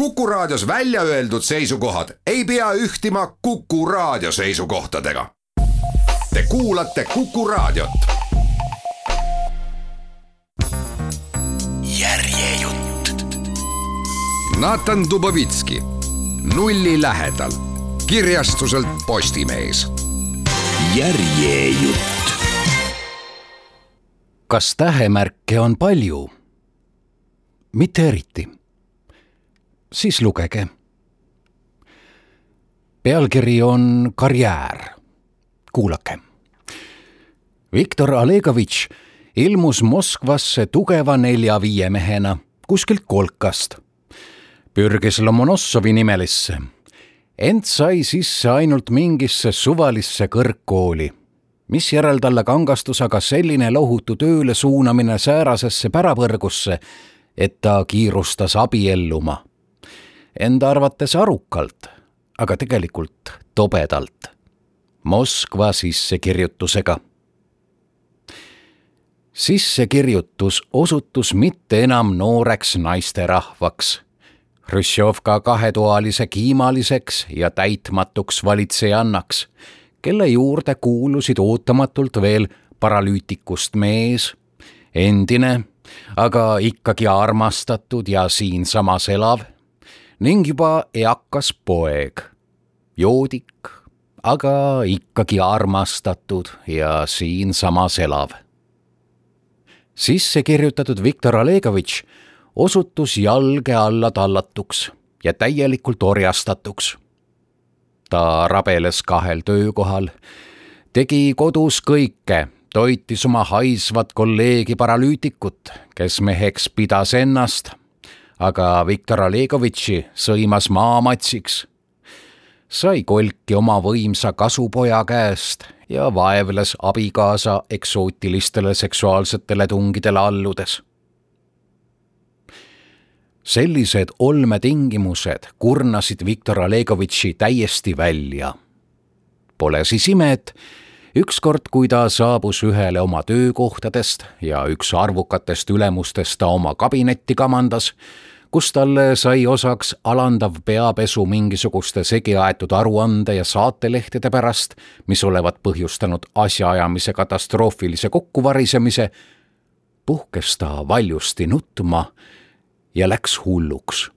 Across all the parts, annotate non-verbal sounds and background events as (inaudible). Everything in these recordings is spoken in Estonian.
Kuku Raadios välja öeldud seisukohad ei pea ühtima Kuku Raadio seisukohtadega. Te kuulate Kuku Raadiot. järjejutt. Natan Dubovitski, Nulli lähedal, kirjastuselt Postimees. järjejutt. kas tähemärke on palju? mitte eriti. Siis lugege. pealkiri on Karjäär. kuulake. Viktor Olegovitš ilmus Moskvasse tugeva nelja-viie mehena kuskilt kolkast. pürgis Lomonossovi nimelisse, ent sai sisse ainult mingisse suvalisse kõrgkooli misjärel talle kangastus aga selline lohutu tööle suunamine säärasesse pärapõrgusse, et ta kiirustas abielluma. Enda arvates arukalt, aga tegelikult tobedalt. Moskva sissekirjutusega. sissekirjutus osutus mitte enam nooreks naisterahvaks Hruštšovka kahetoalise kiimaliseks ja täitmatuks valitsejannaks, kelle juurde kuulusid ootamatult veel paralüütikust mees, endine aga ikkagi armastatud ja siinsamas elav ning juba eakas poeg, joodik, aga ikkagi armastatud ja siinsamas elav. sisse kirjutatud Viktor Olegovitš osutus jalge alla tallatuks ja täielikult orjastatuks. ta rabeles kahel töökohal, tegi kodus kõike toitis oma haisvat kolleegi paralüütikut, kes meheks pidas ennast, aga Viktor Olegovitši sõimas maamatsiks. sai kolki oma võimsa kasupoja käest ja vaevles abikaasa eksootilistele seksuaalsetele tungidele alludes. sellised olmetingimused kurnasid Viktor Olegovitši täiesti välja. Pole siis ime, et ükskord, kui ta saabus ühele oma töökohtadest ja üks arvukatest ülemustest ta oma kabinetti kamandas, kus talle sai osaks alandav peapesu mingisuguste segiaetud aruande ja saatelehtede pärast, mis olevat põhjustanud asjaajamise katastroofilise kokkuvarisemise, puhkes ta valjusti nutma ja läks hulluks.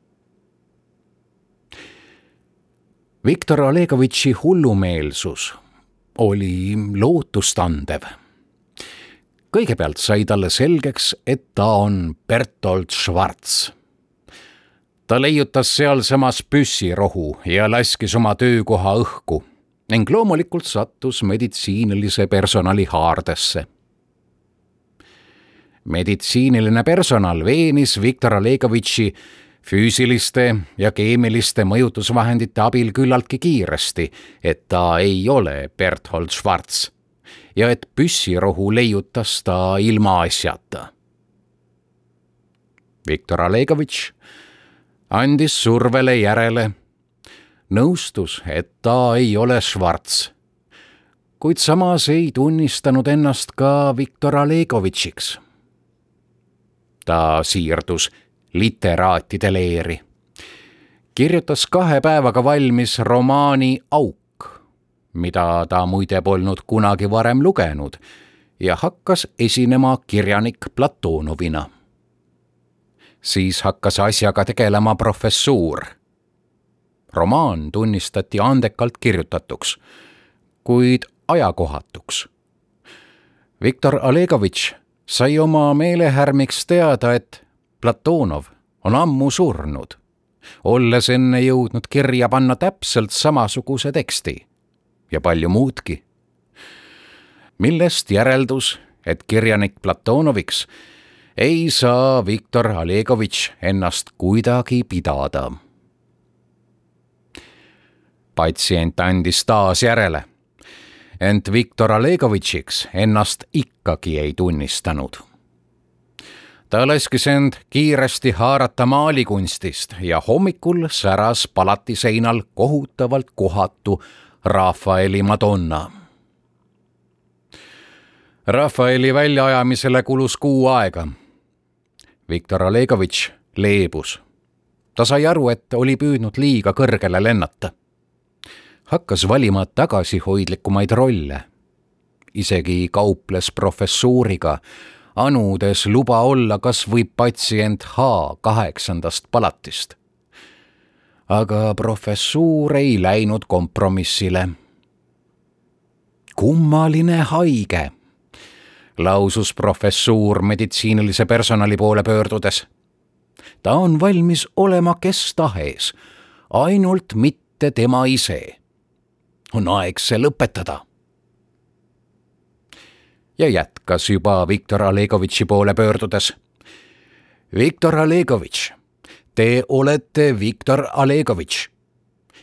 Viktor Olegovitši hullumeelsus oli lootustandev. kõigepealt sai talle selgeks, et ta on Bertolt Schwarz. Ta leiutas sealsamas püssirohu ja laskis oma töökoha õhku ning loomulikult sattus meditsiinilise personali haardesse meditsiiniline personal veenis Viktor Olegovitši füüsiliste ja keemiliste mõjutusvahendite abil küllaltki kiiresti, et ta ei ole Berthold Schwarz ja et püssirohu leiutas ta ilmaasjata. Viktor Olegovitš andis survele järele, nõustus, et ta ei ole Schwarz, kuid samas ei tunnistanud ennast ka Viktor Olegovitšiks. ta siirdus literaatide leeri. kirjutas kahe päevaga valmis romaani Auk, mida ta muide polnud kunagi varem lugenud ja hakkas esinema kirjanik Platonovina. Siis hakkas asjaga tegelema professuur. romaan tunnistati andekalt kirjutatuks, kuid ajakohatuks. Viktor Olegovitš sai oma meelehärmiks teada, et Platonov on ammu surnud, olles enne jõudnud kirja panna täpselt samasuguse teksti ja palju muudki. millest järeldus, et kirjanik Platonoviks ei saa Viktor Olegovitš ennast kuidagi pidada. patsient andis taas järele, ent Viktor Olegovitšiks ennast ikkagi ei tunnistanud ta laskis end kiiresti haarata maalikunstist ja hommikul säras palati seinal kohutavalt kohatu Rafaeli Madonna. Rafaeli väljaajamisele kulus kuu aega. Viktor Olegovitš leebus. ta sai aru, et oli püüdnud liiga kõrgele lennata. hakkas valima tagasihoidlikumaid rolle. isegi kauples professuuriga, anudes luba olla kas või patsient H kaheksandast palatist. aga professuur ei läinud kompromissile. kummaline haige lausus professuur meditsiinilise personali poole pöördudes. ta on valmis olema kes tahes, ainult mitte tema ise. on aeg see lõpetada. ja jätkas juba Viktor Olegovitši poole pöördudes. Viktor Olegovitš, te olete Viktor Olegovitš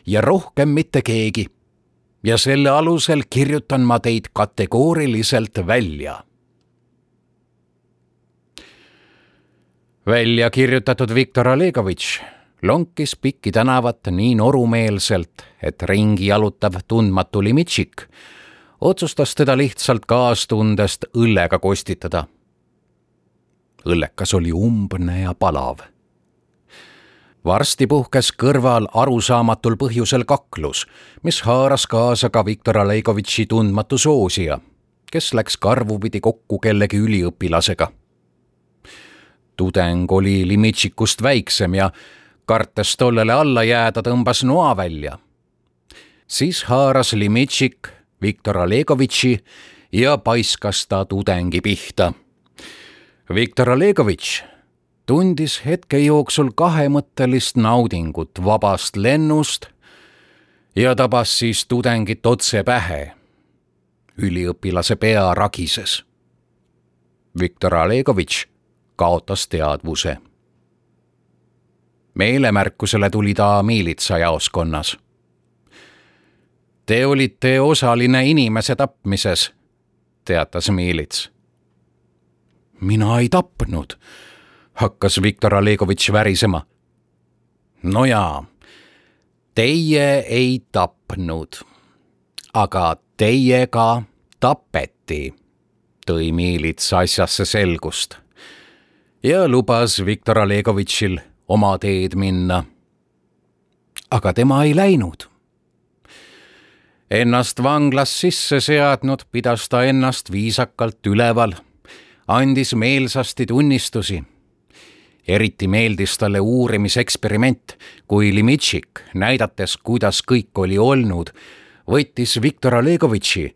ja rohkem mitte keegi ja selle alusel kirjutan ma teid kategooriliselt välja välja kirjutatud Viktor Olegovitš lonkis pikki tänavat nii norumeelselt, et ringi jalutav tundmatu Limitšik otsustas teda lihtsalt kaastundest õllega kostitada. õllekas oli umbne ja palav. varsti puhkes kõrval arusaamatul põhjusel kaklus, mis haaras kaasa ka Viktor Olegovitši tundmatu soosija, kes läks karvupidi kokku kellegi üliõpilasega tudeng oli Limitšikust väiksem ja kartes tollele alla jääda, tõmbas noa välja. siis haaras Limitšik Viktor Olegovitši ja paiskas ta tudengi pihta. Viktor Olegovitš tundis hetke jooksul kahemõttelist naudingut vabast lennust ja tabas siis tudengit otse pähe. üliõpilase pea ragises. Viktor Olegovitš kaotas teadvuse. meelemärkusele tuli ta miilitsajaoskonnas. Te olite osaline inimese tapmises, teatas miilits. mina ei tapnud, hakkas Viktor Olegovitš värisema. no jaa, teie ei tapnud, aga teiega tapeti, tõi miilits asjasse selgust ja lubas Viktor Olegovitšil oma teed minna. aga tema ei läinud. Ennast vanglas sisse seadnud, pidas ta ennast viisakalt üleval, andis meelsasti tunnistusi. eriti meeldis talle uurimiseksperiment, kui Limitšik, näidates, kuidas kõik oli olnud, võttis Viktor Olegovitši,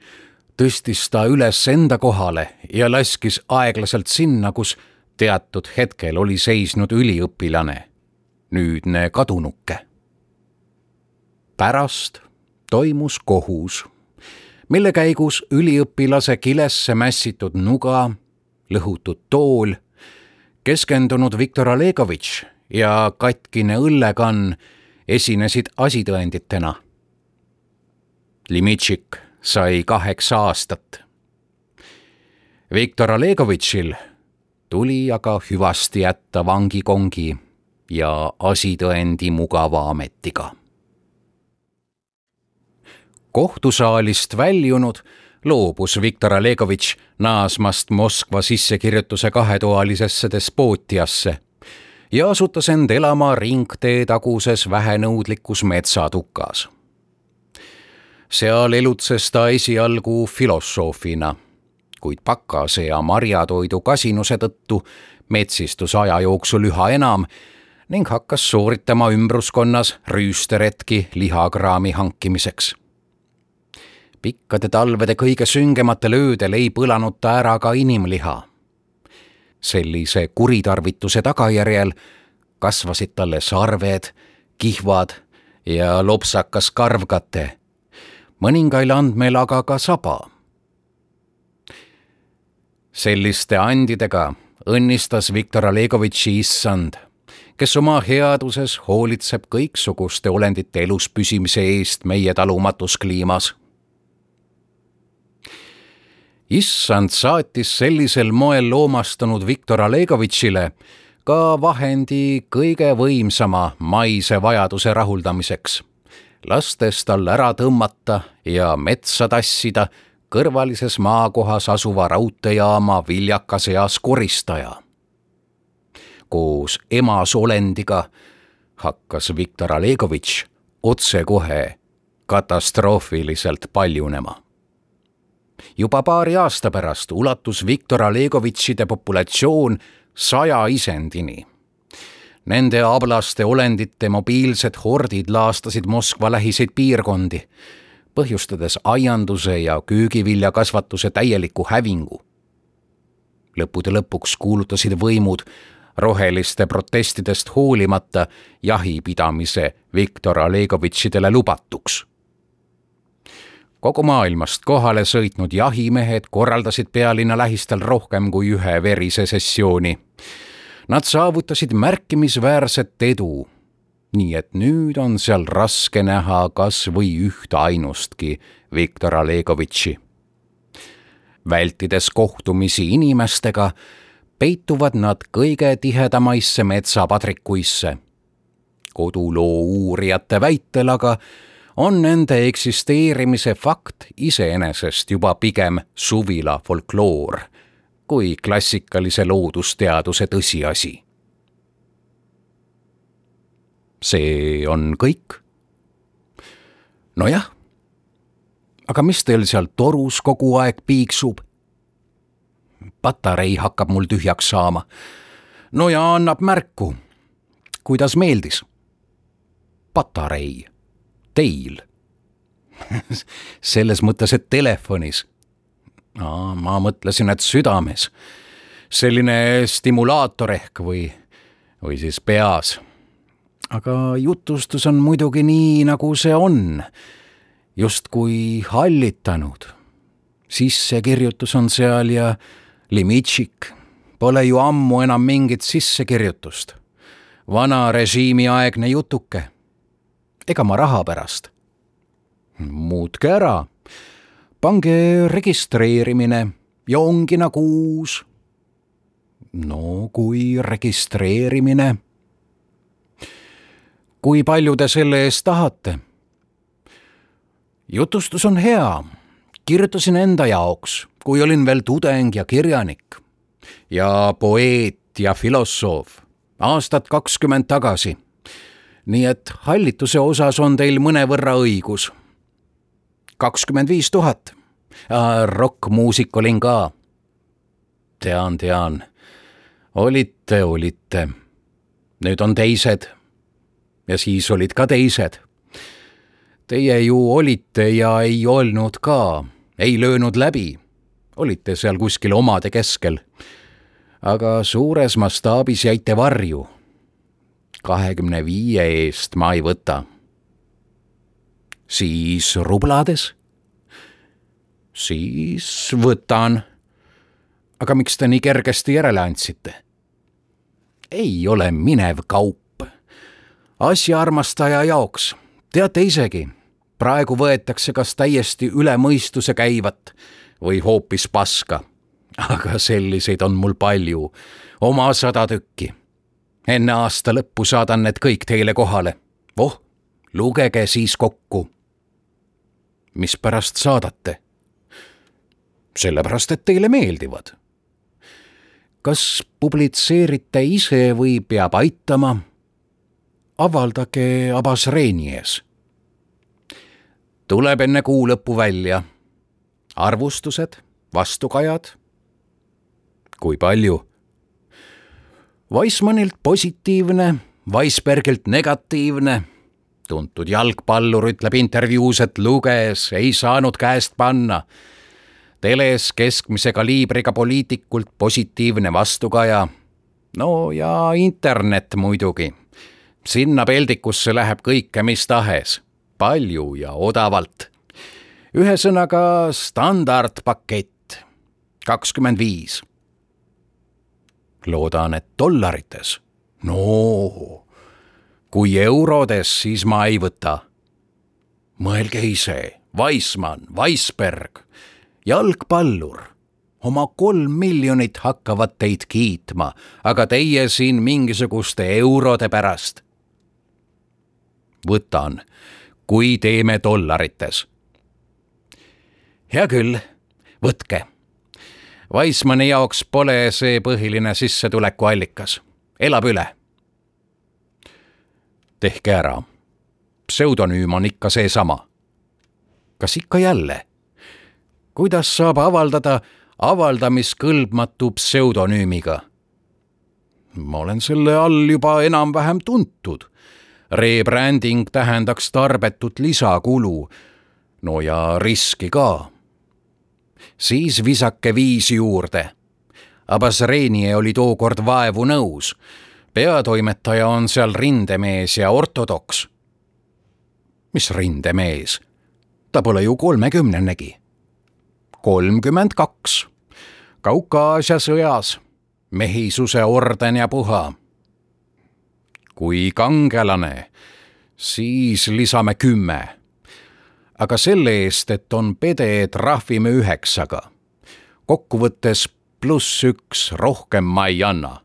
tõstis ta üles enda kohale ja laskis aeglaselt sinna, kus teatud hetkel oli seisnud üliõpilane, nüüdne kadunuke. pärast toimus kohus, mille käigus üliõpilase kilesse mässitud nuga, lõhutud tool, keskendunud Viktor Olegovitš ja katkine õllekann esinesid asitõenditena. Limitšik sai kaheksa aastat. Viktor Olegovitšil tuli aga hüvasti jätta vangikongi ja asitõendi mugava ametiga. kohtusaalist väljunud loobus Viktor Olegovitš naasmast Moskva sissekirjutuse kahetoalisesse despootiasse ja asutas end elama ringtee taguses vähenõudlikus metsatukas. seal elutses ta esialgu filosoofina kuid pakase ja marjatoidu kasinuse tõttu metsistus aja jooksul üha enam ning hakkas sooritama ümbruskonnas rüüsteretki lihakraami hankimiseks. pikkade talvede kõige süngematel öödel ei põlanud ta ära ka inimliha. sellise kuritarvituse tagajärjel kasvasid talle sarved, kihvad ja lopsakas karvkate, mõningail andmel aga ka saba selliste andidega õnnistas Viktor Olegovitši issand, kes oma headuses hoolitseb kõiksuguste olendite elus püsimise eest meie talumatus kliimas. issand saatis sellisel moel loomastunud Viktor Olegovitšile ka vahendi kõige võimsama maise vajaduse rahuldamiseks, lastes tal ära tõmmata ja metsa tassida kõrvalises maakohas asuva raudteejaama viljakas eas koristaja. koos emasolendiga hakkas Viktor Olegovitš otsekohe katastroofiliselt paljunema. juba paari aasta pärast ulatus Viktor Olegovitšide populatsioon saja isendini. Nende ablaste olendite mobiilsed hordid laastasid Moskva lähiseid piirkondi, põhjustades aianduse ja köögiviljakasvatuse täieliku hävingu. lõppude lõpuks kuulutasid võimud roheliste protestidest hoolimata jahipidamise Viktor Olegovitšidele lubatuks. kogu maailmast kohale sõitnud jahimehed korraldasid pealinna lähistel rohkem kui ühe verise sessiooni. Nad saavutasid märkimisväärset edu, nii et nüüd on seal raske näha kas või ühte ainustki Viktor Olegovitši. vältides kohtumisi inimestega, peituvad nad kõige tihedamaisse metsapadrikuisse. koduloo uurijate väitel aga on nende eksisteerimise fakt iseenesest juba pigem suvila folkloor kui klassikalise loodusteaduse tõsiasi. See on kõik? nojah, aga mis teil seal torus kogu aeg piiksub? patarei hakkab mul tühjaks saama. no ja annab märku. kuidas meeldis? patarei, teil (laughs) selles mõttes, et telefonis. ma mõtlesin, et südames. selline stimulaator ehk või, või siis peas. Aga jutustus on muidugi nii, nagu see on. justkui hallitanud. sissekirjutus on seal ja Limitšik, pole ju ammu enam mingit sissekirjutust. vana režiimi aegne jutuke. ega ma raha pärast. muutke ära, pange registreerimine ja ongi nagu uus. no kui registreerimine. Kui palju te selle eest tahate? jutustus on hea, kirjutasin enda jaoks kui olin veel tudeng ja kirjanik ja poeet ja filosoof aastat kakskümmend tagasi. nii et hallituse osas on teil mõnevõrra õigus. kakskümmend viis tuhat. rokkmuusik olin ka. tean, tean. olite, olite. nüüd on teised. Ja siis olid ka teised. Teie ju olite ja ei olnud ka, ei löönud läbi olite seal kuskil omade keskel. aga suures mastaabis jäite varju. kahekümne viie eest ma ei võta. siis rublades? siis võtan. aga miks te nii kergesti järele andsite? ei ole minev kaup. Asjaarmastaja jaoks, teate isegi, praegu võetakse kas täiesti üle mõistuse käivat või hoopis paska. aga selliseid on mul palju, oma sada tükki. enne aasta lõppu saadan need kõik teile kohale. voh, lugege siis kokku. mispärast saadate? sellepärast, et teile meeldivad. kas publitseerite ise või peab aitama? Avaldage Abas Reini ees. tuleb enne kuu lõppu välja arvustused, vastukajad. kui palju? Weissmannilt positiivne, Weisbergilt negatiivne. tuntud jalgpallur ütleb intervjuus, et luges, ei saanud käest panna. teles keskmise kaliibriga poliitikult positiivne vastukaja. no ja internet muidugi. Sinna peldikusse läheb kõike mis tahes, palju ja odavalt ühesõnaga standardpakett, kakskümmend viis. loodan, et dollarites. no kui eurodes, siis ma ei võta. mõelge ise, Weissmann, Weisberg, jalgpallur oma kolm miljonit hakkavad teid kiitma, aga teie siin mingisuguste eurode pärast. Võtan, kui teeme dollarites hea küll, võtke. Weissmanni jaoks pole see põhiline sissetulekuallikas, elab üle. tehke ära. pseudonüüm on ikka seesama. kas ikka jälle? kuidas saab avaldada avaldamiskõlbmatu pseudonüümiga? ma olen selle all juba enam-vähem tuntud. Rebranding tähendaks tarbetut lisakulu. no ja riski ka. siis visake viis juurde. Abasrenie oli tookord vaevu nõus. peatoimetaja on seal rindemees ja ortodoks. mis rindemees? ta pole ju kolmekümnenegi. kolmkümmend kaks. Kaukaasia sõjas mehisuse orden ja puha. Kui kangelane, siis lisame kümme. aga selle eest, et on pede, trahvime üheksaga. kokkuvõttes pluss üks, rohkem ma ei anna.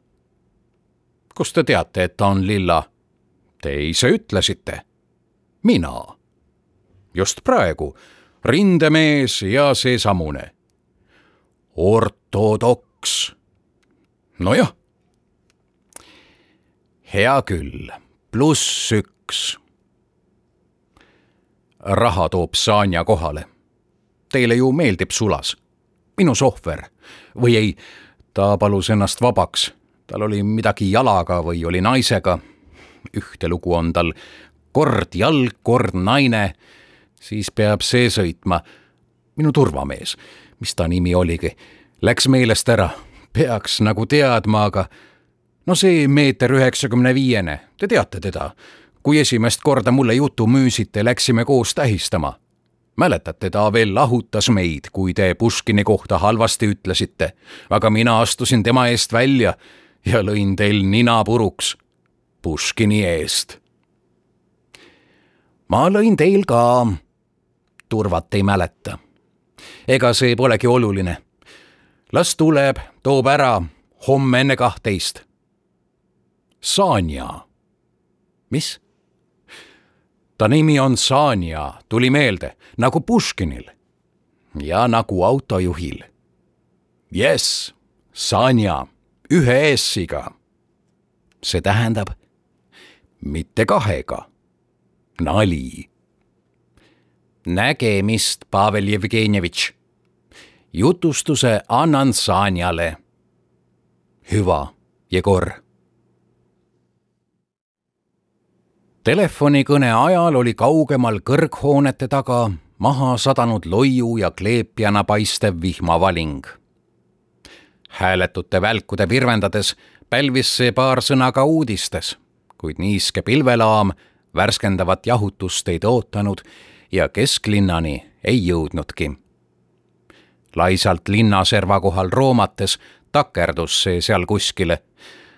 kust te teate, et ta on lilla? Te ise ütlesite. mina. just praegu, rindemees ja seesamune. ortodoks nojah. Hea küll, pluss üks. raha toob Sanja kohale. Teile ju meeldib sulas. minu sohver või ei, ta palus ennast vabaks. tal oli midagi jalaga või oli naisega. ühte lugu on tal kord jalg, kord naine. siis peab see sõitma. minu turvamees, mis ta nimi oligi, läks meelest ära peaks nagu teadma, aga no see meeter üheksakümne viiene, te teate teda. kui esimest korda mulle jutu müüsite, läksime koos tähistama. mäletate, ta veel lahutas meid, kui te Puškini kohta halvasti ütlesite, aga mina astusin tema eest välja ja lõin teil nina puruks Puškini eest. ma lõin teil ka. turvat ei mäleta. ega see polegi oluline las tuleb, toob ära homme enne kahtteist. Sanja. mis? ta nimi on Sanja, tuli meelde, nagu Puškinil ja nagu autojuhil. Jess, Sanja, ühe S-iga. see tähendab mitte kahega. nali. nägemist, Pavel Jevgenjevitš jutustuse annan Sanjale. hüva, Jegor. Telefonikõne ajal oli kaugemal kõrghoonete taga maha sadanud loiu ja kleepjana paistev vihmavaling. hääletute välkude virvendades pälvis see paar sõna ka uudistes, kuid niiske pilvelaam värskendavat jahutust ei ootanud ja kesklinnani ei jõudnudki laisalt linnaserva kohal roomates takerdus see seal kuskile,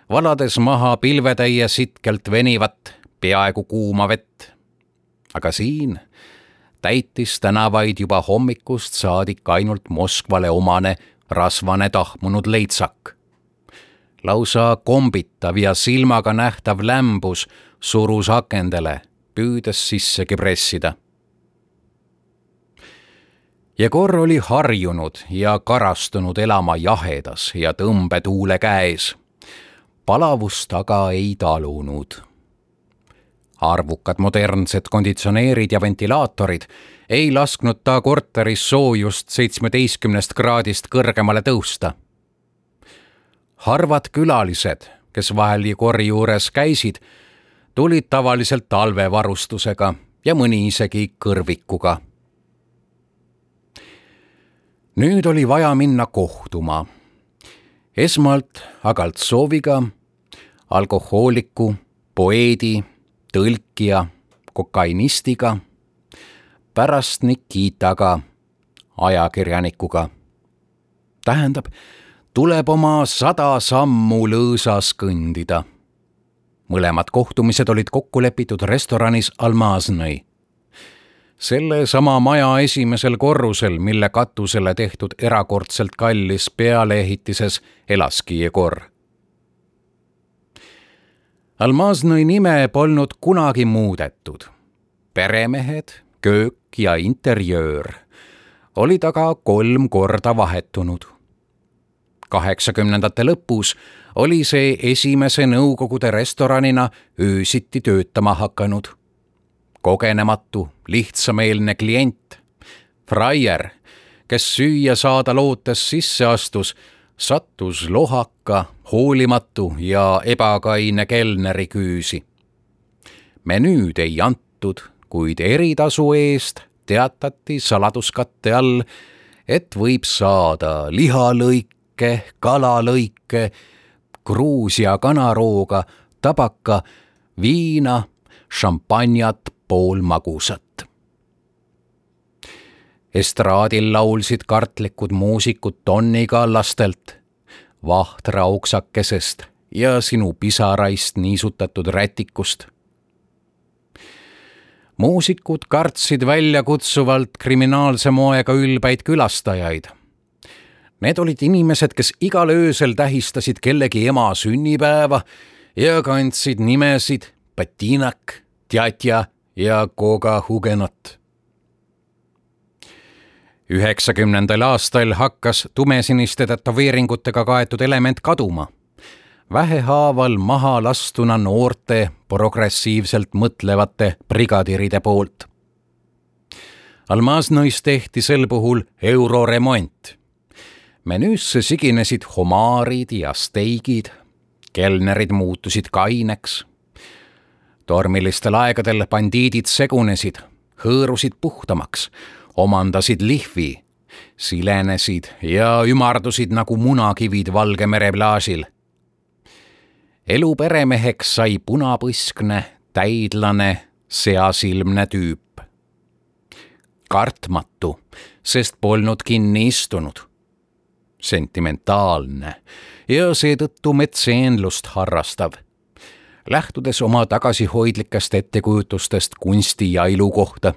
valades maha pilvetäie sitkelt venivat, peaaegu kuuma vett. aga siin täitis tänavaid juba hommikust saadik ainult Moskvale omane rasvane tahmunud leitsak. lausa kombitav ja silmaga nähtav lämbus surus akendele, püüdes sissegi pressida Jegor oli harjunud ja karastunud elama jahedas ja tõmbetuule käes. palavust aga ei talunud. Arvukad modernsed konditsioneerid ja ventilaatorid ei lasknud ta korteris soojust seitsmeteistkümnest kraadist kõrgemale tõusta. harvad külalised, kes vahel Jegori juures käisid, tulid tavaliselt talvevarustusega ja mõni isegi kõrvikuga nüüd oli vaja minna kohtuma. esmalt Agaltsoviga, alkohooliku, poeedi, tõlkija, kokainistiga, pärast Nikitaga, ajakirjanikuga. tähendab, tuleb oma sada sammu lõõsas kõndida. mõlemad kohtumised olid kokku lepitud restoranis Almaznõi sellesama maja esimesel korrusel, mille katusele tehtud erakordselt kallis pealeehitises elaski Jegor. Almaznõi nime polnud kunagi muudetud. peremehed, köök ja interjöör olid aga kolm korda vahetunud. kaheksakümnendate lõpus oli see esimese Nõukogude restoranina öösiti töötama hakanud. kogenematu, lihtsameelne klient, fraier, kes süüa saada lootes sisse astus, sattus lohaka, hoolimatu ja ebakaine kelneri küüsi. menüüd ei antud, kuid eritasu eest teatati saladuskatte all, et võib saada lihalõike, kalalõike, Gruusia kanarooga, tabaka, viina, šampanjat, pool magusat. Estraadil laulsid kartlikud muusikud Tonni Kallastelt, Vahtra oksakesest ja sinu pisaraist niisutatud rätikust muusikud kartsid väljakutsuvalt kriminaalse moega ülbeid külastajaid. Need olid inimesed, kes igal öösel tähistasid kellegi ema sünnipäeva ja kandsid nimesid Patinak, Tjatja ja Koga Hugenot. Üheksakümnendal aastal hakkas tumesiniste tätoveeringutega kaetud element kaduma vähehaaval maha lastuna noorte progressiivselt mõtlevate brigadiride poolt. Almaznõis tehti sel puhul euroremont. menüüsse siginesid homaarid ja steigid, kelnerid muutusid kaineks. tormilistel aegadel bandiidid segunesid, hõõrusid puhtamaks, omandasid lihvi, silenesid ja ümardusid nagu munakivid Valge mere plaažil elu peremeheks sai punapõskne, täidlane, seasilmne tüüp. kartmatu, sest polnud kinni istunud. sentimentaalne ja seetõttu metseenlust harrastav. lähtudes oma tagasihoidlikest ettekujutustest kunsti ja ilu kohta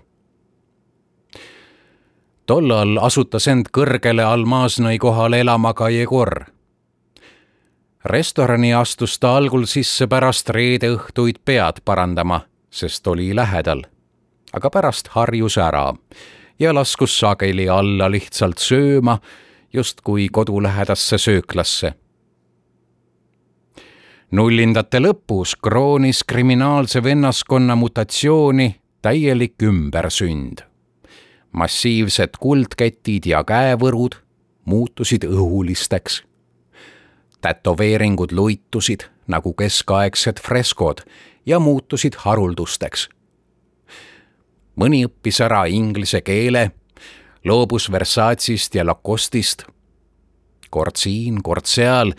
tollal asutas end kõrgele Almaznoi kohale elama ka Jegor restorani astus ta algul sisse pärast reede õhtuid pead parandama, sest oli lähedal. aga pärast harjus ära ja laskus sageli alla lihtsalt sööma, justkui kodulähedasse sööklasse. nullindate lõpus kroonis kriminaalse vennaskonna mutatsiooni täielik ümbersünd. Massiivsed kuldketid ja käevõrud muutusid õhulisteks tätoveeringud luitusid nagu keskaegsed freskod ja muutusid haruldusteks. mõni õppis ära inglise keele, loobus Versace'ist ja Lacostist. kord siin, kord seal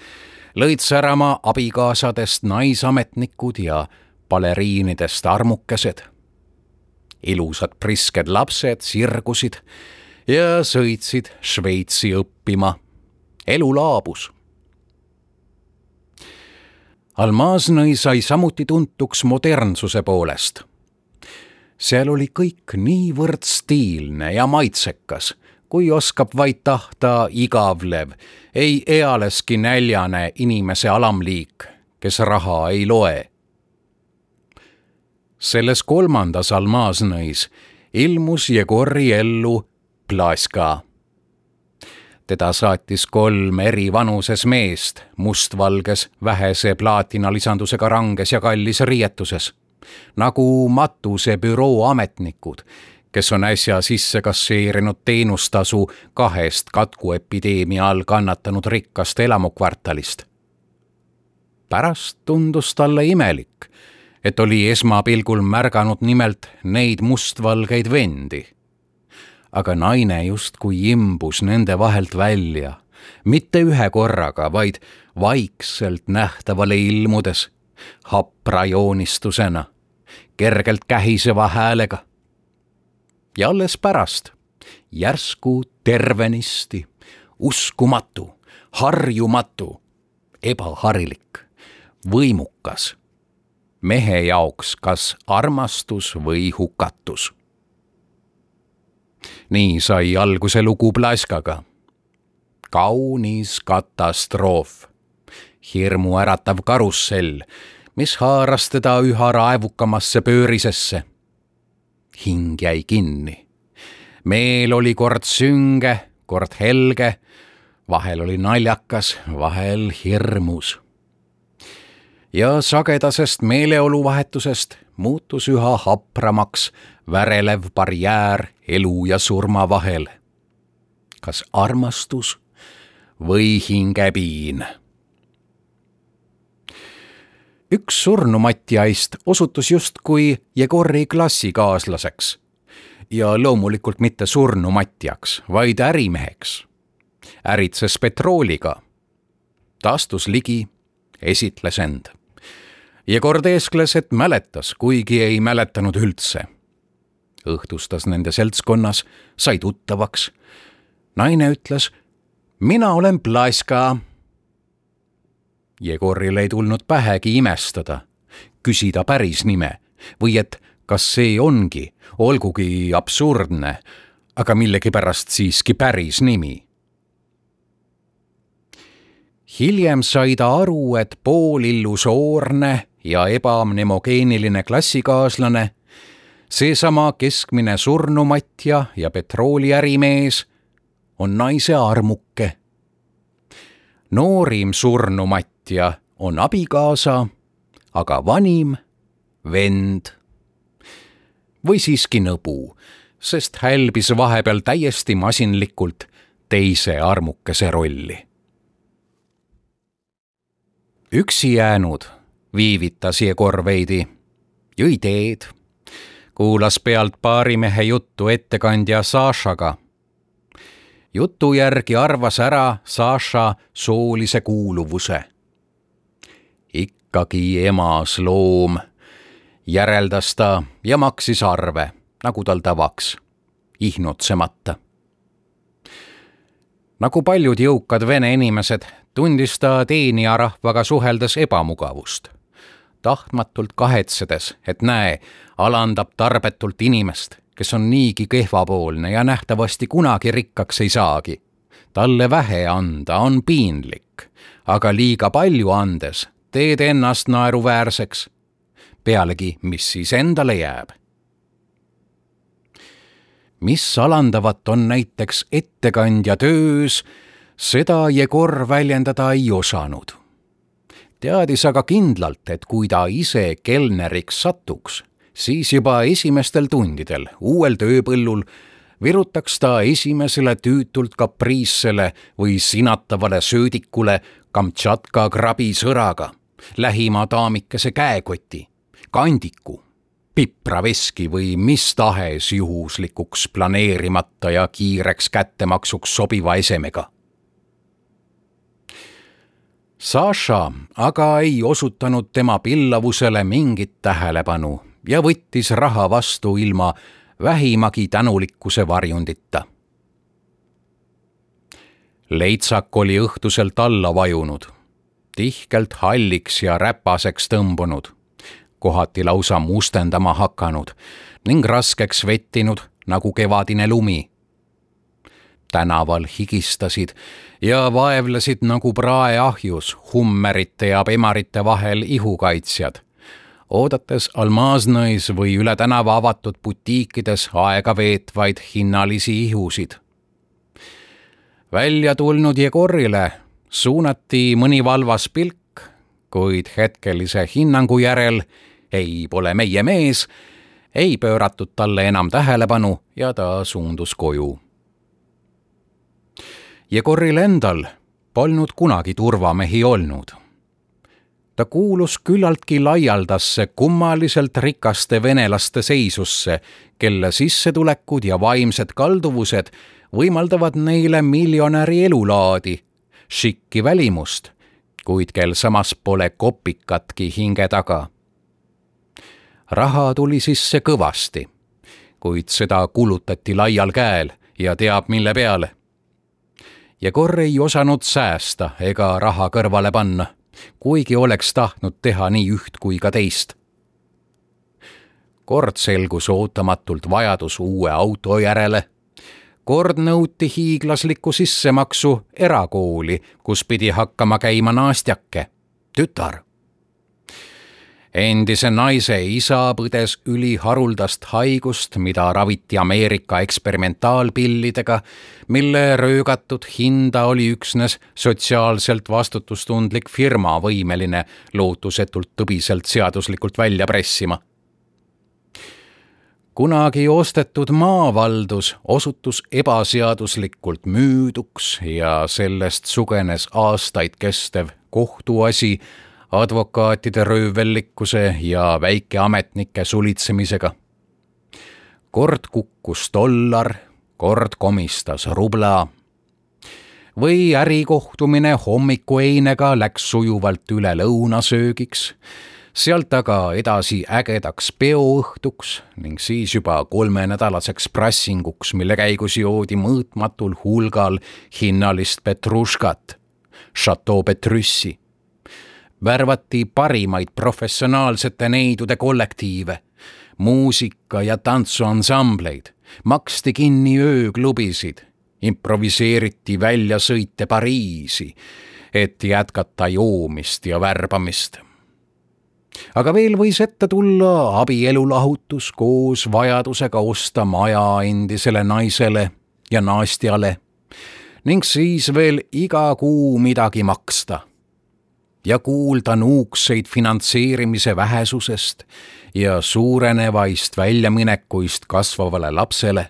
lõid särama abikaasadest naisametnikud ja baleriinidest armukesed. Ilusad prisked lapsed sirgusid ja sõitsid Šveitsi õppima. elu laabus Almaznõi sai samuti tuntuks modernsuse poolest. seal oli kõik niivõrd stiilne ja maitsekas, kui oskab vaid tahta igavlev, ei ealeski näljane inimese alamliik, kes raha ei loe. Selles kolmandas Almaznõis ilmus Jegori ellu Plaska teda saatis kolm eri vanuses meest mustvalges vähese plaatinalisandusega ranges ja kallis riietuses, nagu matuse büroo ametnikud, kes on äsja sisse kasseerinud teenustasu kahest katkuepideemia all kannatanud rikkast elamukvartalist. pärast tundus talle imelik, et oli esmapilgul märganud nimelt neid mustvalgeid vendi aga naine justkui imbus nende vahelt välja, mitte ühe korraga, vaid vaikselt nähtavale ilmudes, hapra joonistusena, kergelt kähiseva häälega. ja alles pärast, järsku tervenisti, uskumatu, harjumatu, ebaharilik, võimukas mehe jaoks kas armastus või hukatus nii sai alguse lugu Plaskaga. kaunis katastroof, hirmuäratav karussell, mis haaras teda üha raevukamasse pöörisesse. hing jäi kinni. meel oli kord sünge, kord helge, vahel oli naljakas, vahel hirmus. Ja sagedasest meeleoluvahetusest muutus üha hapramaks värelev barjäär elu ja surma vahel. kas armastus või hingepiin? üks surnumatjaist osutus justkui Jegori klassikaaslaseks ja loomulikult mitte surnumatjaks, vaid ärimeheks. äritses petrooliga. ta astus ligi, esitles end ja kord eeskles, et mäletas, kuigi ei mäletanud üldse. õhtustas nende seltskonnas, sai tuttavaks. naine ütles, mina olen Plaska. Jegoril ei tulnud pähegi imestada, küsida päris nime või et kas see ongi, olgugi absurdne, aga millegipärast siiski päris nimi hiljem sai ta aru, et poolillusoorne ja ebamnemogeeniline klassikaaslane, seesama keskmine surnumatja ja petrooliärimees on naise armuke. noorim surnumatja on abikaasa, aga vanim vend. või siiski nõbu, sest hälbis vahepeal täiesti masinlikult teise armukese rolli. üksi jäänud viivitas Jegor veidi, jõi teed, kuulas pealt baarimehe juttu ettekandja Sašaga. jutu järgi arvas ära Saša soolise kuuluvuse. ikkagi emas loom, järeldas ta ja maksis arve, nagu tal tavaks, ihnutsemata nagu paljud jõukad vene inimesed, tundis ta teenijarahvaga suheldes ebamugavust tahtmatult kahetsedes, et näe, alandab tarbetult inimest, kes on niigi kehvapoolne ja nähtavasti kunagi rikkaks ei saagi. talle vähe anda on piinlik, aga liiga palju andes teed ennast naeruväärseks. pealegi, mis siis endale jääb? mis alandavat on näiteks ettekandja töös, seda Jegor väljendada ei osanud teadis aga kindlalt, et kui ta ise kelneriks satuks, siis juba esimestel tundidel uuel tööpõllul virutaks ta esimesele tüütult kapriissele või sinatavale söödikule Kamtšatka krabisõraga, lähima daamikese käekoti, kandiku, pipraveski või mis tahes juhuslikuks planeerimata ja kiireks kättemaksuks sobiva esemega Saša aga ei osutanud tema pillavusele mingit tähelepanu ja võttis raha vastu ilma vähimagi tänulikkuse varjundita. leitsak oli õhtuselt alla vajunud, tihkelt halliks ja räpaseks tõmbunud, kohati lausa mustendama hakanud ning raskeks vettinud nagu kevadine lumi tänaval higistasid ja vaevlesid nagu praeahjus hummerite ja pemarite vahel ihukaitsjad, oodates Almaznõis või üle tänava avatud butiikides aega veetvaid hinnalisi ihusid. välja tulnud Jegorile suunati mõni valvas pilk, kuid hetkelise hinnangu järel ei, pole meie mees, ei pööratud talle enam tähelepanu ja ta suundus koju Jegoril endal polnud kunagi turvamehi olnud. ta kuulus küllaltki laialdasse kummaliselt rikaste venelaste seisusse, kelle sissetulekud ja vaimsed kalduvused võimaldavad neile miljonäri elulaadi, šikki välimust, kuid kel samas pole kopikatki hinge taga. raha tuli sisse kõvasti, kuid seda kulutati laial käel ja teab mille peale ja Korr ei osanud säästa ega raha kõrvale panna, kuigi oleks tahtnud teha nii üht kui ka teist. kord selgus ootamatult vajadus uue auto järele, kord nõuti hiiglaslikku sissemaksu erakooli, kus pidi hakkama käima naastjake, tütar. Endise naise isa põdes üliharuldast haigust, mida raviti Ameerika eksperimentaalpillidega, mille röögatud hinda oli üksnes sotsiaalselt vastutustundlik firma võimeline lootusetult tõbiselt seaduslikult välja pressima. Kunagi ostetud maavaldus osutus ebaseaduslikult müüduks ja sellest sugenes aastaid kestev kohtuasi advokaatide röövellikkuse ja väikeametnike sulitsemisega. kord kukkus dollar, kord komistas rubla. või ärikohtumine hommikueinega läks sujuvalt üle lõunasöögiks, sealt aga edasi ägedaks peoõhtuks ning siis juba kolmenädalaseks prassinguks, mille käigus joodi mõõtmatul hulgal hinnalist petruškat, Chateau Petrussi värvati parimaid professionaalsete neidude kollektiive, muusika- ja tantsuansambleid, maksti kinni ööklubisid, improviseeriti väljasõite Pariisi, et jätkata joomist ja värbamist. Aga veel võis ette tulla abielulahutus koos vajadusega osta maja endisele naisele ja naastjale ning siis veel iga kuu midagi maksta ja kuulda nuukseid finantseerimise vähesusest ja suurenevaist väljaminekuist kasvavale lapsele.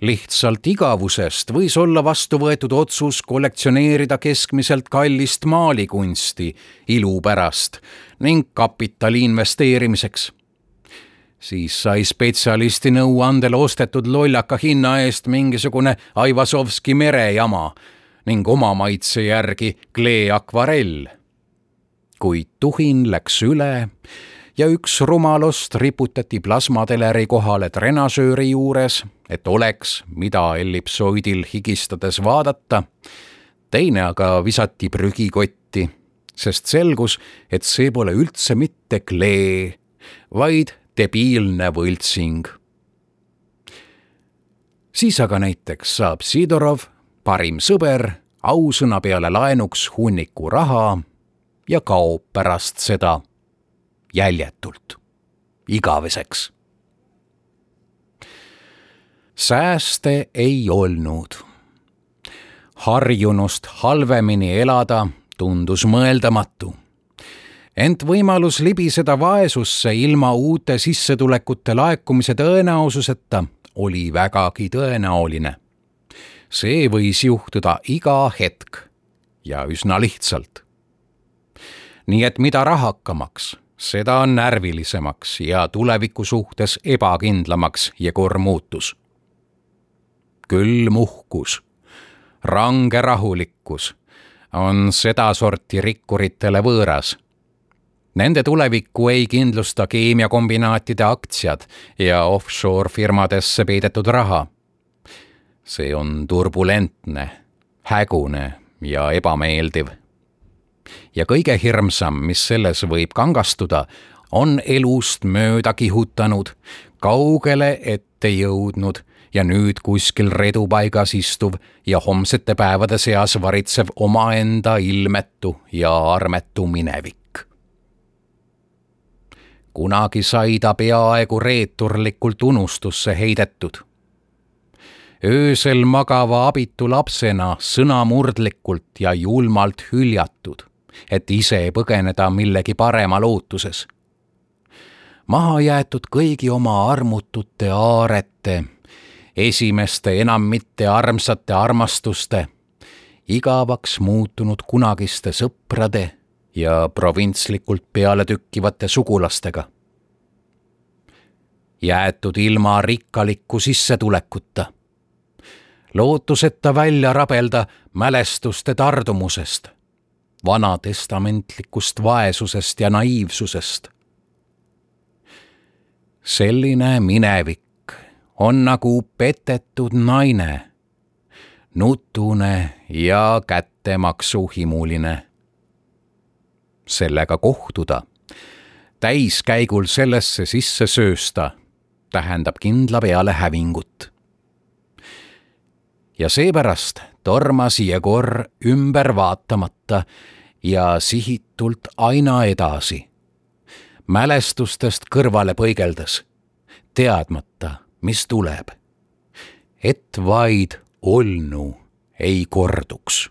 lihtsalt igavusest võis olla vastu võetud otsus kollektsioneerida keskmiselt kallist maalikunsti ilu pärast ning kapitali investeerimiseks siis sai spetsialisti nõuandel ostetud lollaka hinna eest mingisugune Aivasovski merejama ning oma maitse järgi kleeakvarell. kuid tuhin läks üle ja üks rumalust riputati plasmateleri kohale trenažööri juures, et oleks, mida ellipsoidil higistades vaadata. teine aga visati prügikotti, sest selgus, et see pole üldse mitte klee, vaid debiilne võltsing. siis aga näiteks saab Sidorov parim sõber ausõna peale laenuks hunniku raha ja kaob pärast seda jäljetult, igaveseks. sääste ei olnud. harjunust halvemini elada tundus mõeldamatu. ent võimalus libiseda vaesusse ilma uute sissetulekute laekumise tõenäosuseta oli vägagi tõenäoline see võis juhtuda iga hetk ja üsna lihtsalt. nii et mida rahakamaks, seda närvilisemaks ja tuleviku suhtes ebakindlamaks Jegor muutus. külm uhkus, range rahulikkus on sedasorti rikkuritele võõras Nende tulevikku ei kindlusta keemiakombinaatide aktsiad ja offshore firmadesse peidetud raha see on turbulentne, hägune ja ebameeldiv. ja kõige hirmsam, mis selles võib kangastuda, on elust mööda kihutanud, kaugele ette jõudnud ja nüüd kuskil redupaigas istuv ja homsete päevade seas varitsev omaenda ilmetu ja armetu minevik. kunagi sai ta peaaegu reeturlikult unustusse heidetud öösel magava abitu lapsena sõnamurdlikult ja julmalt hüljatud, et ise põgeneda millegi parema lootuses. maha jäetud kõigi oma armutute aarete, esimeste enam mitte armsate armastuste, igavaks muutunud kunagiste sõprade ja provintslikult peale tükkivate sugulastega jäetud ilma rikkalikku sissetulekuta lootuseta välja rabelda mälestuste tardumusest, vanatestamentlikust vaesusest ja naiivsusest. selline minevik on nagu petetud naine, nutune ja kättemaksuhimuline. sellega kohtuda, täiskäigul sellesse sisse söösta, tähendab kindla peale hävingut ja seepärast tormas Jegor ümber vaatamata ja sihitult aina edasi, mälestustest kõrvale põigeldes, teadmata, mis tuleb. et vaid olnu ei korduks.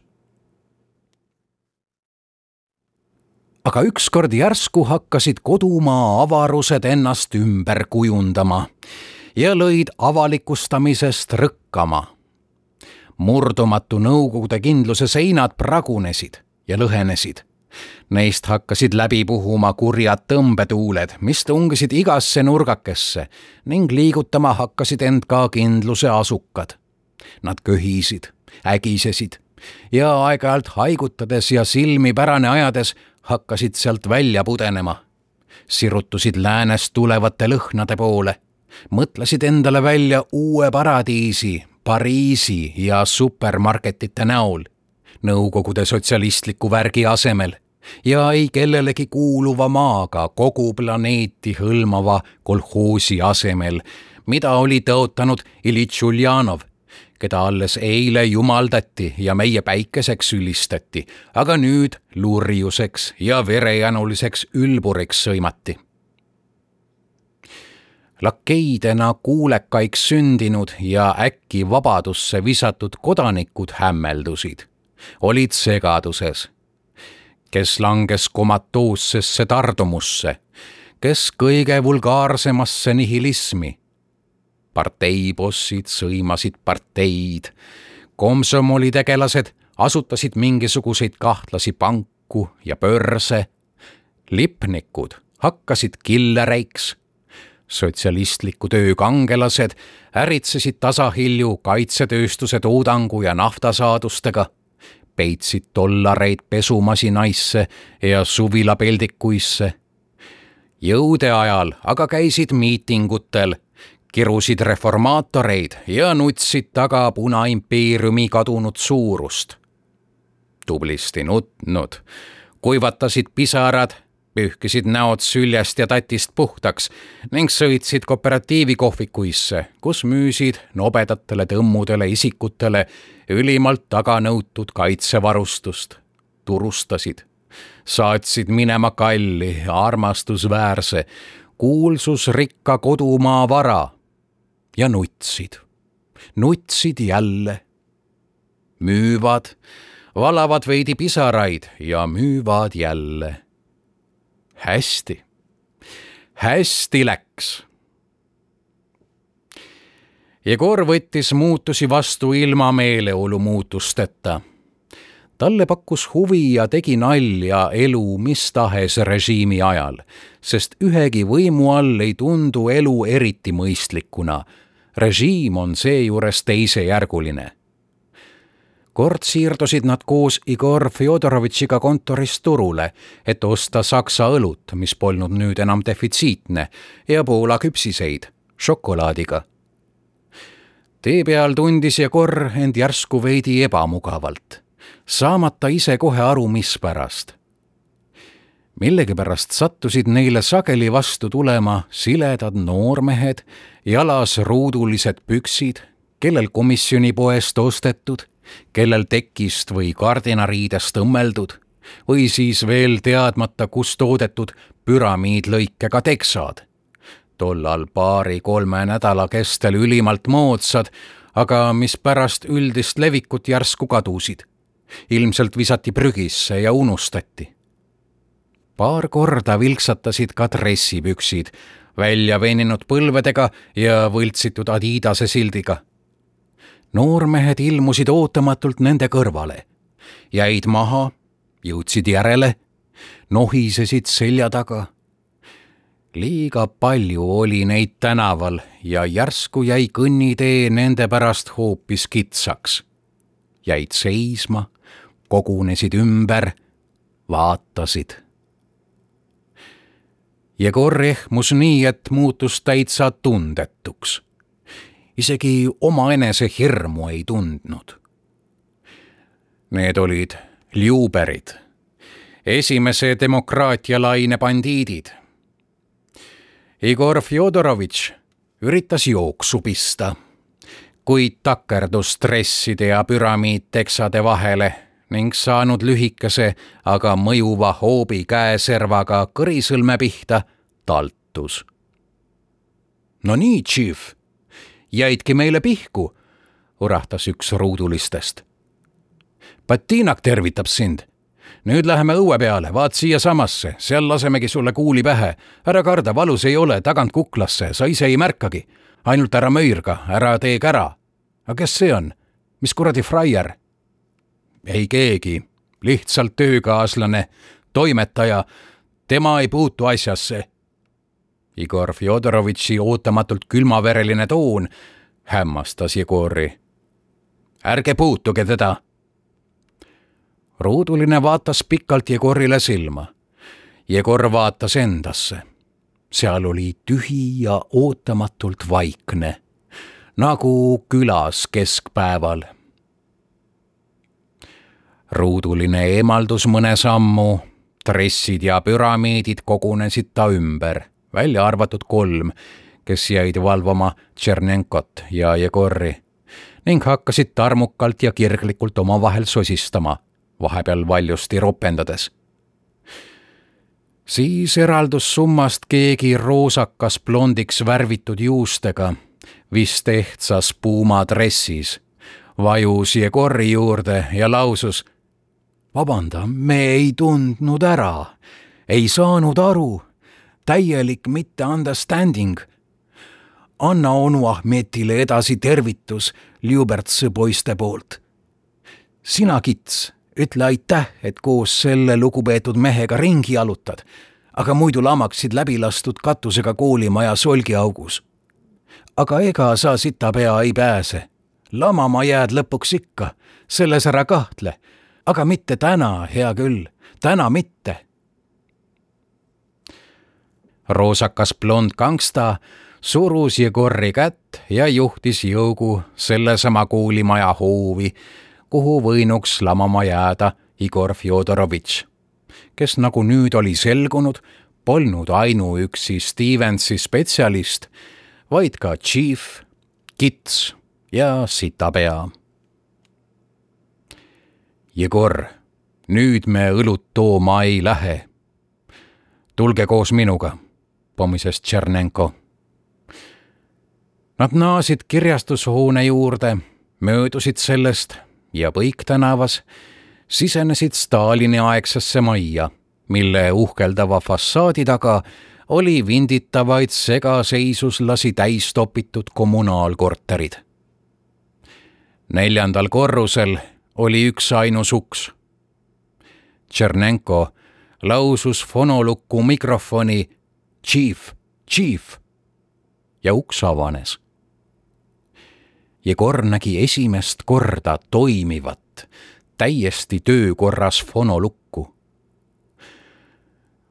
aga ükskord järsku hakkasid kodumaa avarused ennast ümber kujundama ja lõid avalikustamisest rõkkama. Murdumatu Nõukogude kindluse seinad pragunesid ja lõhenesid. Neist hakkasid läbi puhuma kurjad tõmbetuuled, mis tungisid igasse nurgakesse ning liigutama hakkasid end ka kindluse asukad. Nad köhisid, ägisesid ja aeg-ajalt haigutades ja silmi pärane ajades hakkasid sealt välja pudenema. sirutusid läänest tulevate lõhnade poole, mõtlesid endale välja uue paradiisi Pariisi ja supermarketite näol Nõukogude sotsialistliku värgi asemel ja ei kellelegi kuuluva maaga kogu planeeti hõlmava kolhoosi asemel, mida oli tõotanud Iljitš Uljanov, keda alles eile jumaldati ja meie päikeseks ülistati, aga nüüd lurjuseks ja verejanuliseks ülburiks sõimati lakeidena kuulekaiks sündinud ja äkki vabadusse visatud kodanikud hämmeldusid. Olid segaduses. kes langes komatoossesse tardumusse, kes kõige vulgaarsemasse nihilismi. parteibossid sõimasid parteid, komsomolitegelased asutasid mingisuguseid kahtlasi panku ja börse, lipnikud hakkasid killereiks sotsialistliku töö kangelased äritsesid tasahilju kaitsetööstuse toodangu ja naftasaadustega peitsid dollareid pesumasinaisse ja suvilapeldikuisse. jõude ajal aga käisid miitingutel, kirusid reformaatoreid ja nutsid taga Punaimpeeriumi kadunud suurust. tublisti nutnud, kuivatasid pisarad pühkisid näod süljest ja tatist puhtaks ning sõitsid kooperatiivi kohvikuisse, kus müüsid nobedatele tõmmudele isikutele ülimalt taganõutud kaitsevarustust, turustasid, saatsid minema kalli, armastusväärse, kuulsusrikka kodumaa vara ja nutsid, nutsid jälle. müüvad, valavad veidi pisaraid ja müüvad jälle hästi, hästi läks. Jegor võttis muutusi vastu ilma meeleolu muutusteta. talle pakkus huvi ja tegi nalja elu mis tahes režiimi ajal, sest ühegi võimu all ei tundu elu eriti mõistlikuna. režiim on seejuures teisejärguline kord siirdusid nad koos Igor Fjodorovitšiga kontorist turule, et osta saksa õlut, mis polnud nüüd enam defitsiitne, ja Poola küpsiseid šokolaadiga. tee peal tundis Jegor end järsku veidi ebamugavalt, saamata ise kohe aru, mispärast. millegipärast sattusid neile sageli vastu tulema siledad noormehed, jalas ruudulised püksid, kellel komisjonipoest ostetud kellel tekist või kardinariidest õmmeldud või siis veel teadmata, kust toodetud püramiidlõikega teksad. tollal paari-kolme nädala kestel ülimalt moodsad, aga mis pärast üldist levikut järsku kadusid. ilmselt visati prügisse ja unustati. paar korda vilksatasid ka dressipüksid, välja veninud põlvedega ja võltsitud Adidase sildiga noormehed ilmusid ootamatult nende kõrvale, jäid maha, jõudsid järele, nohisesid selja taga. liiga palju oli neid tänaval ja järsku jäi kõnnitee nende pärast hoopis kitsaks. jäid seisma, kogunesid ümber, vaatasid. Jegor ehmus nii, et muutus täitsa tundetuks isegi omaenese hirmu ei tundnud. Need olid liuberid, esimese demokraatialaine bandiidid. Igor Fjodorovitš üritas jooksu pista, kuid takerdus stresside ja püramiidteksade vahele ning saanud lühikese, aga mõjuva hoobi käeservaga kõrisõlme pihta, taltus. no nii, Chief, jäidki meile pihku, urahtas üks ruudulistest. Patinak tervitab sind. nüüd läheme õue peale, vaat siiasamasse, seal lasemegi sulle kuuli pähe. ära karda, valus ei ole, tagant kuklasse, sa ise ei märkagi. ainult ära möirga, ära tee kära. aga kes see on? mis kuradi fraier? ei keegi, lihtsalt töökaaslane, toimetaja. tema ei puutu asjasse. Igor Fjodorovitši ootamatult külmavereline toon hämmastas Jegori. ärge puutuge teda. ruuduline vaatas pikalt Jegorile silma. Jegor vaatas endasse. seal oli tühi ja ootamatult vaikne nagu külas keskpäeval. ruuduline eemaldus mõne sammu, dressid ja püramiidid kogunesid ta ümber, välja arvatud kolm, kes jäid valvama Tšernenkot ja Jegori ning hakkasid tarmukalt ja kirglikult omavahel sosistama, vahepeal valjusti ropendades siis eraldus summast keegi roosakas blondiks värvitud juustega vist ehtsas puumadressis, vajus Jegori juurde ja lausus. vabanda, me ei tundnud ära, ei saanud aru, täielik mitte understanding. anna onu Ahmetile edasi tervitus Liubertsi poiste poolt. sina, kits, ütle aitäh, et koos selle lugupeetud mehega ringi jalutad, aga muidu lamaksid läbi lastud katusega koolimaja solgiaugus aga ega sa sitapea ei pääse. lamama jääd lõpuks ikka, selles ära kahtle. aga mitte täna, hea küll, täna mitte. Roosakas blond gangsta surus Jegori kätt ja juhtis jõugu sellesama koolimaja hoovi, kuhu võinuks lamama jääda Igor Fjodorovitš, kes nagu nüüd oli selgunud, polnud ainuüksi Stevensi spetsialist vaid ka Chief, Kits ja Sitapea. Jegor, nüüd me õlut tooma ei lähe. tulge koos minuga, pomises Tšernenko. Nad naasid kirjastushoone juurde, möödusid sellest ja Põik tänavas sisenesid Stalini aegsesse majja, mille uhkeldava fassaadi taga oli vinditavaid segaseisuslasi täis topitud kommunaalkorterid. neljandal korrusel oli üksainus uks. Tšernenko lausus fonolukku mikrofoni Chief, Chief ja uks avanes. Jegor nägi esimest korda toimivat, täiesti töökorras fonolukku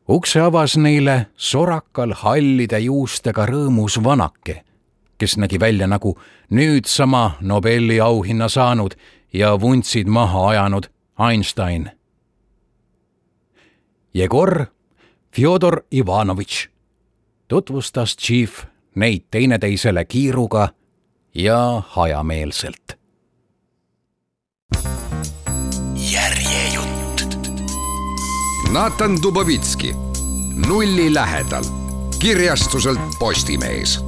ukse avas neile sorakal hallide juustega rõõmus vanake, kes nägi välja nagu nüüd sama Nobeli auhinna saanud ja vuntsid maha ajanud Einstein. Jegor Fjodor Ivanovitš tutvustas Chief neid teineteisele kiiruga ja hajameelselt. Natan Dubovitski, Nulli lähedal, kirjastuselt Postimees.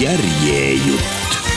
järjejutt